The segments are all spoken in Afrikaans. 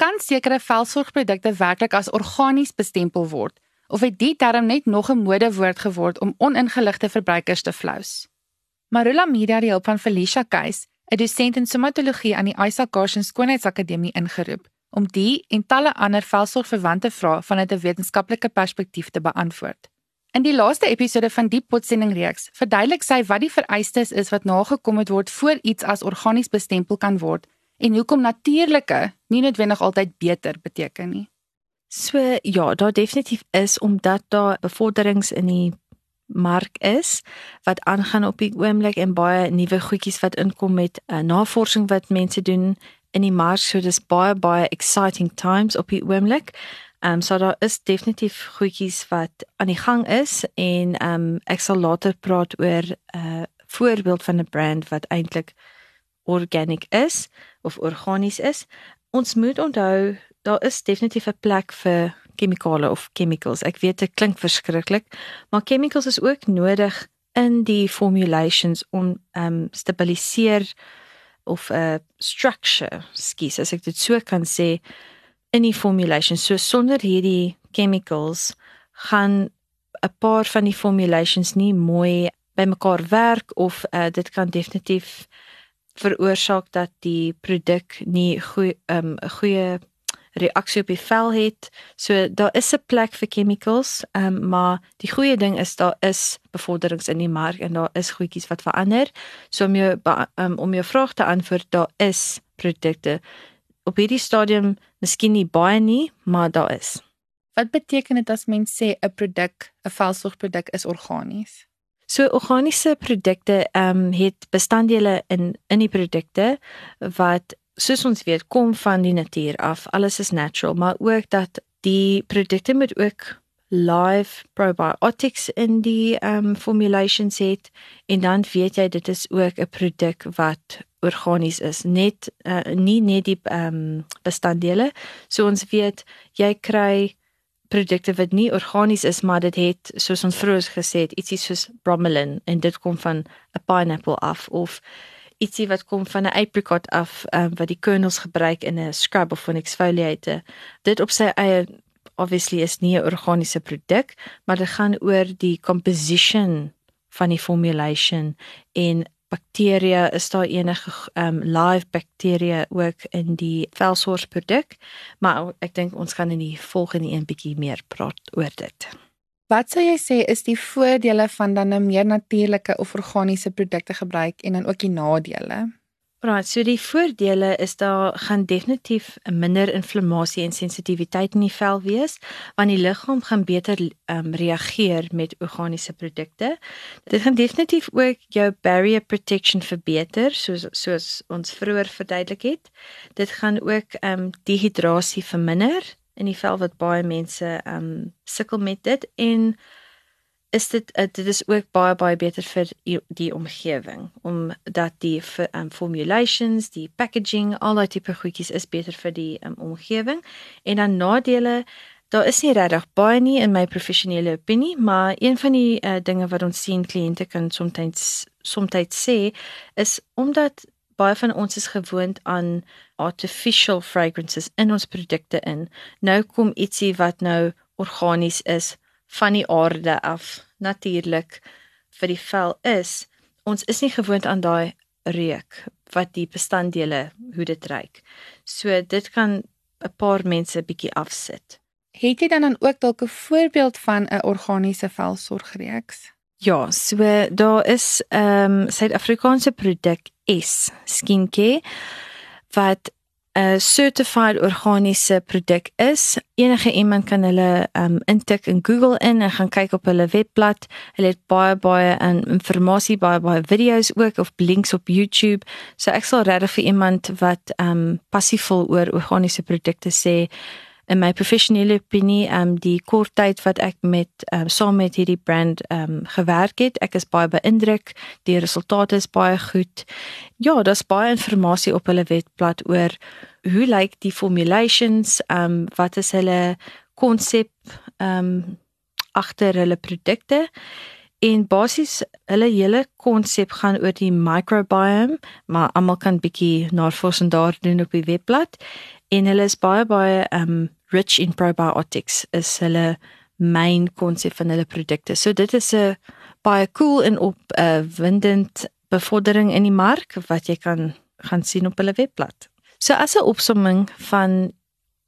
kan sekere velsorgprodukte werklik as organies bestempel word of het die term net nog 'n modewoord geword om oningeligte verbruikers te flous? Marula Media die hulp van Felicia Keys, 'n dosent in somatologie aan die Isaac Goshen Skoonheidsakademie ingeroep om die en talle ander velsorgverwante vrae vanuit 'n wetenskaplike perspektief te beantwoord. In die laaste episode van die potsending reeks verduidelik sy wat die vereistes is wat nagekom moet word voor iets as organies bestempel kan word en hoekom natuurlike nie noodwendig altyd beter beteken nie. So ja, daar definitief is omdat daar bevorderings in die mark is wat aangaan op die oomblik en baie nuwe goedjies wat inkom met uh, navorsing wat mense doen in die mark so dis baie baie exciting times op die oomblik. Ehm um, so daar is definitief goedjies wat aan die gang is en ehm um, ek sal later praat oor 'n uh, voorbeeld van 'n brand wat eintlik organic is of organies is. Ons moet onthou daar is definitief 'n plek vir chemikale of chemicals. Ek weet dit klink verskriklik, maar chemicals is ook nodig in die formulations om ehm um, stabiliseer of 'n uh, structure, skies as ek dit so kan sê in die formulation. So sonder hierdie chemicals gaan 'n paar van die formulations nie mooi bymekaar werk of uh, dit kan definitief veroorsaak dat die produk nie goeie 'n um, goeie reaksie op die vel het. So daar is 'n plek vir chemicals, um, maar die goeie ding is daar is bevorderings in die mark en daar is goedjies wat verander. So om jou um, om jou vraag te antwoord, daar is produkte op hierdie stadium miskien nie baie nie, maar daar is. Wat beteken dit as mens sê 'n produk, 'n velsorgproduk is organies? So organiese produkte ehm um, het bestanddele in in die produkte wat soos ons weet kom van die natuur af. Alles is natural, maar ook dat die produkte moet ook live probiotics in die ehm um, formulations het en dan weet jy dit is ook 'n produk wat organies is, net uh, nie net die ehm um, bestanddele. So ons weet jy kry produkte wat nie organies is maar dit het soos ons vroeër gesê het ietsie soos bromelain en dit kom van 'n pineapple af of ietsie wat kom van 'n apricot af um, wat die kernels gebruik in 'n scrub of 'n exfoliator dit op sy eie obviously is nie 'n organiese produk maar dit gaan oor die composition van die formulation en bakterieë is daar enige um live bakterieë ook in die velsorgproduk maar ek dink ons gaan in die volgende een bietjie meer praat oor dit. Wat sou jy sê is die voordele van dan 'n meer natuurlike of organiese produkte gebruik en dan ook die nadele? Right, so die voordele is daar gaan definitief minder inflammasie en sensitiwiteit in die vel wees, want die liggaam gaan beter um, reageer met organiese produkte. Dit gaan definitief ook jou barrier protection verbeter, soos soos ons vroeër verduidelik het. Dit gaan ook um dehydrasie verminder in die vel wat baie mense um sukkel met dit en is dit uh, dit is ook baie baie beter vir die omgewing omdat die um, formulations, die packaging, al daai tipe goedjies is beter vir die um, omgewing. En dan nadele, daar is nie regtig baie nie in my professionele opinie, maar een van die uh, dinge wat ons sien kliënte kan soms soms sê is omdat baie van ons is gewoond aan artificial fragrances in ons produkte in. Nou kom ietsie wat nou organies is van die aarde af natuurlik vir die vel is. Ons is nie gewoond aan daai reuk wat die bestanddele hoe dit ruik. So dit kan 'n paar mense bietjie afsit. Het jy dan dan ook dalk 'n voorbeeld van 'n organiese velsorgreeks? Ja, so daar is 'n um, ehm, Suid-Afrikaanse produk S Skincare wat 'n certified organiese produk is. Enige iemand kan hulle um intik in Google in en gaan kyk op hulle webblad. Hulle het baie baie um, inligting, baie baie video's ook of links op YouTube. So ek sal regtig vir iemand wat um passievol oor organiese produkte sê in my professionele opinie um die kort tyd wat ek met um saam met hierdie brand um gewerk het, ek is baie beïndruk. Die resultate is baie goed. Ja, daar's baie inligting op hulle webblad oor hoe lyk die formulations, um wat is hulle konsep um agter hulle produkte? En basies hulle hele konsep gaan oor die microbiome, maar almal kan bietjie navorsing daar doen op die webblad en hulle is baie baie um rich in probiotics is hulle main konsep van hulle produkte. So dit is 'n baie cool en op 'n uh, windend bevordering in die mark wat jy kan gaan sien op hulle webblad. So as 'n opsomming van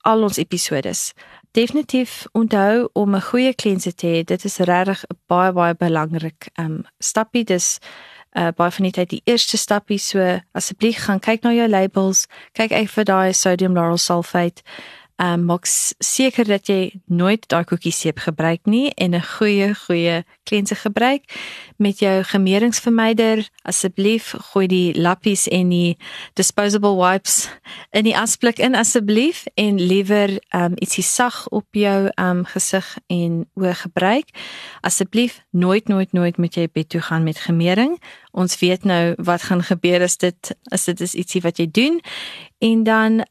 al ons episodes, definitief onthou om 'n goeie kliënte te hê. Dit is regtig 'n baie baie belangrik um stappie. Dis uh baie van die tyd die eerste stappie. So asseblief gaan kyk na jou labels, kyk uit vir daai sodium lauryl sulfate um, maak seker dat jy nooit daai koekie seep gebruik nie en 'n goeie goeie klense gebruik. Met jou gemeringsvermyder asseblief gooi die lappies en die disposable wipes in die asblik in asseblief en liewer um, ietsie sag op jou um, gesig en oë gebruik. Asseblief nooit nooit nooit met jy bed toe gaan met gemering. Ons weet nou wat gaan gebeur as dit as dit is ietsie wat jy doen. En dan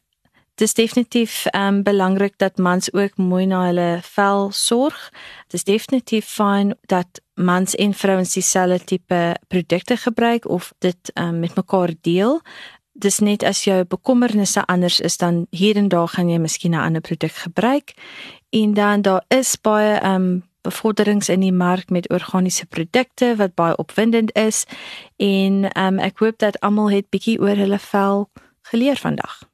dis definitief ehm um, belangrik dat mans ook mooi na hulle vel sorg. Dis definitief fyn dat mans en vrouens dieselfde tipe produkte gebruik of dit ehm um, met mekaar deel. Dis net as jou bekommernisse anders is dan hier en daar gaan jy miskien 'n ander produk gebruik. En dan daar is baie ehm um, bevorderings in die mark met organiese produkte wat baie opwindend is en um, ek hoop dat almal het bietjie oor hulle vel geleer vandag.